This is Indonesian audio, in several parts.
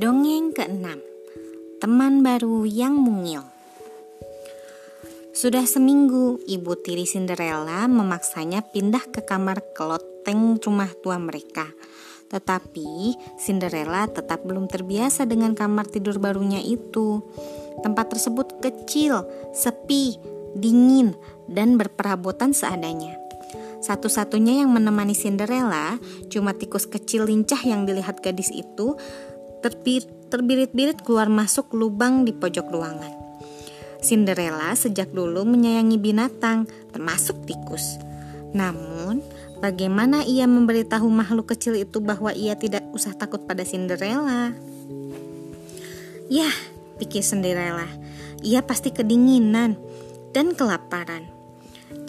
Dongeng keenam Teman baru yang mungil Sudah seminggu, ibu tiri Cinderella memaksanya pindah ke kamar keloteng rumah tua mereka. Tetapi Cinderella tetap belum terbiasa dengan kamar tidur barunya itu. Tempat tersebut kecil, sepi, dingin, dan berperabotan seadanya. Satu-satunya yang menemani Cinderella cuma tikus kecil lincah yang dilihat gadis itu terbirit-birit keluar masuk lubang di pojok ruangan. Cinderella sejak dulu menyayangi binatang, termasuk tikus. Namun, bagaimana ia memberitahu makhluk kecil itu bahwa ia tidak usah takut pada Cinderella? Yah, pikir Cinderella, ia pasti kedinginan dan kelaparan.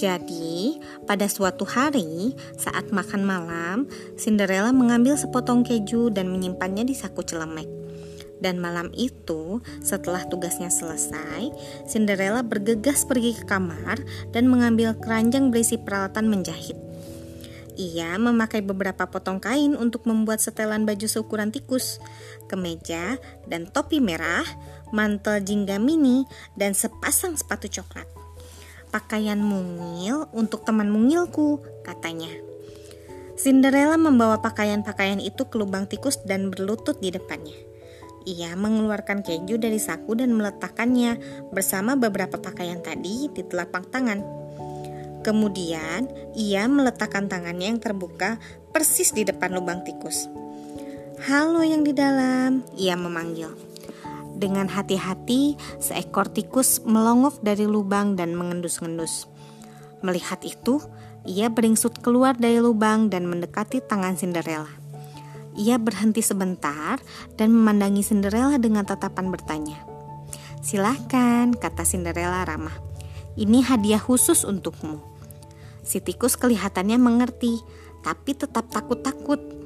Jadi, pada suatu hari saat makan malam, Cinderella mengambil sepotong keju dan menyimpannya di saku celemek. Dan malam itu, setelah tugasnya selesai, Cinderella bergegas pergi ke kamar dan mengambil keranjang berisi peralatan menjahit. Ia memakai beberapa potong kain untuk membuat setelan baju seukuran tikus, kemeja dan topi merah, mantel jingga mini, dan sepasang sepatu coklat pakaian mungil untuk teman mungilku, katanya. Cinderella membawa pakaian-pakaian itu ke lubang tikus dan berlutut di depannya. Ia mengeluarkan keju dari saku dan meletakkannya bersama beberapa pakaian tadi di telapak tangan. Kemudian, ia meletakkan tangannya yang terbuka persis di depan lubang tikus. "Halo yang di dalam," ia memanggil. Dengan hati-hati, seekor tikus melongok dari lubang dan mengendus-endus. Melihat itu, ia beringsut keluar dari lubang dan mendekati tangan Cinderella. Ia berhenti sebentar dan memandangi Cinderella dengan tatapan bertanya. Silahkan, kata Cinderella ramah. Ini hadiah khusus untukmu. Si tikus kelihatannya mengerti, tapi tetap takut-takut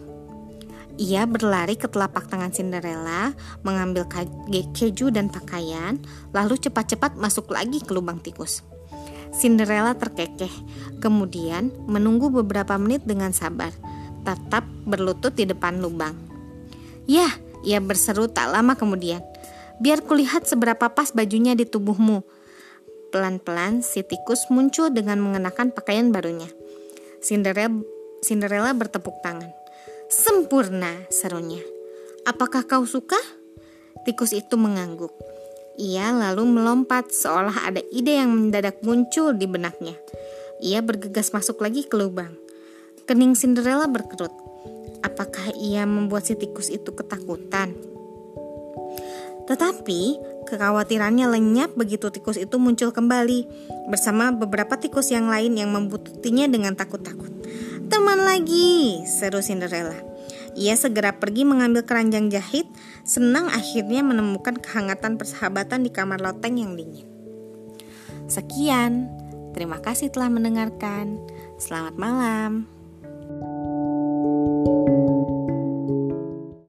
ia berlari ke telapak tangan Cinderella, mengambil keju dan pakaian, lalu cepat-cepat masuk lagi ke lubang tikus. Cinderella terkekeh, kemudian menunggu beberapa menit dengan sabar, tetap berlutut di depan lubang. Yah, ia berseru tak lama kemudian. Biar kulihat seberapa pas bajunya di tubuhmu. Pelan-pelan si tikus muncul dengan mengenakan pakaian barunya. Cinderella, Cinderella bertepuk tangan. Sempurna, serunya. Apakah kau suka? Tikus itu mengangguk. Ia lalu melompat seolah ada ide yang mendadak muncul di benaknya. Ia bergegas masuk lagi ke lubang. Kening Cinderella berkerut. Apakah ia membuat si tikus itu ketakutan? Tetapi kekhawatirannya lenyap begitu tikus itu muncul kembali bersama beberapa tikus yang lain yang membututinya dengan takut-takut. Teman lagi, seru Cinderella. Ia segera pergi mengambil keranjang jahit, senang akhirnya menemukan kehangatan persahabatan di kamar loteng yang dingin. Sekian, terima kasih telah mendengarkan. Selamat malam.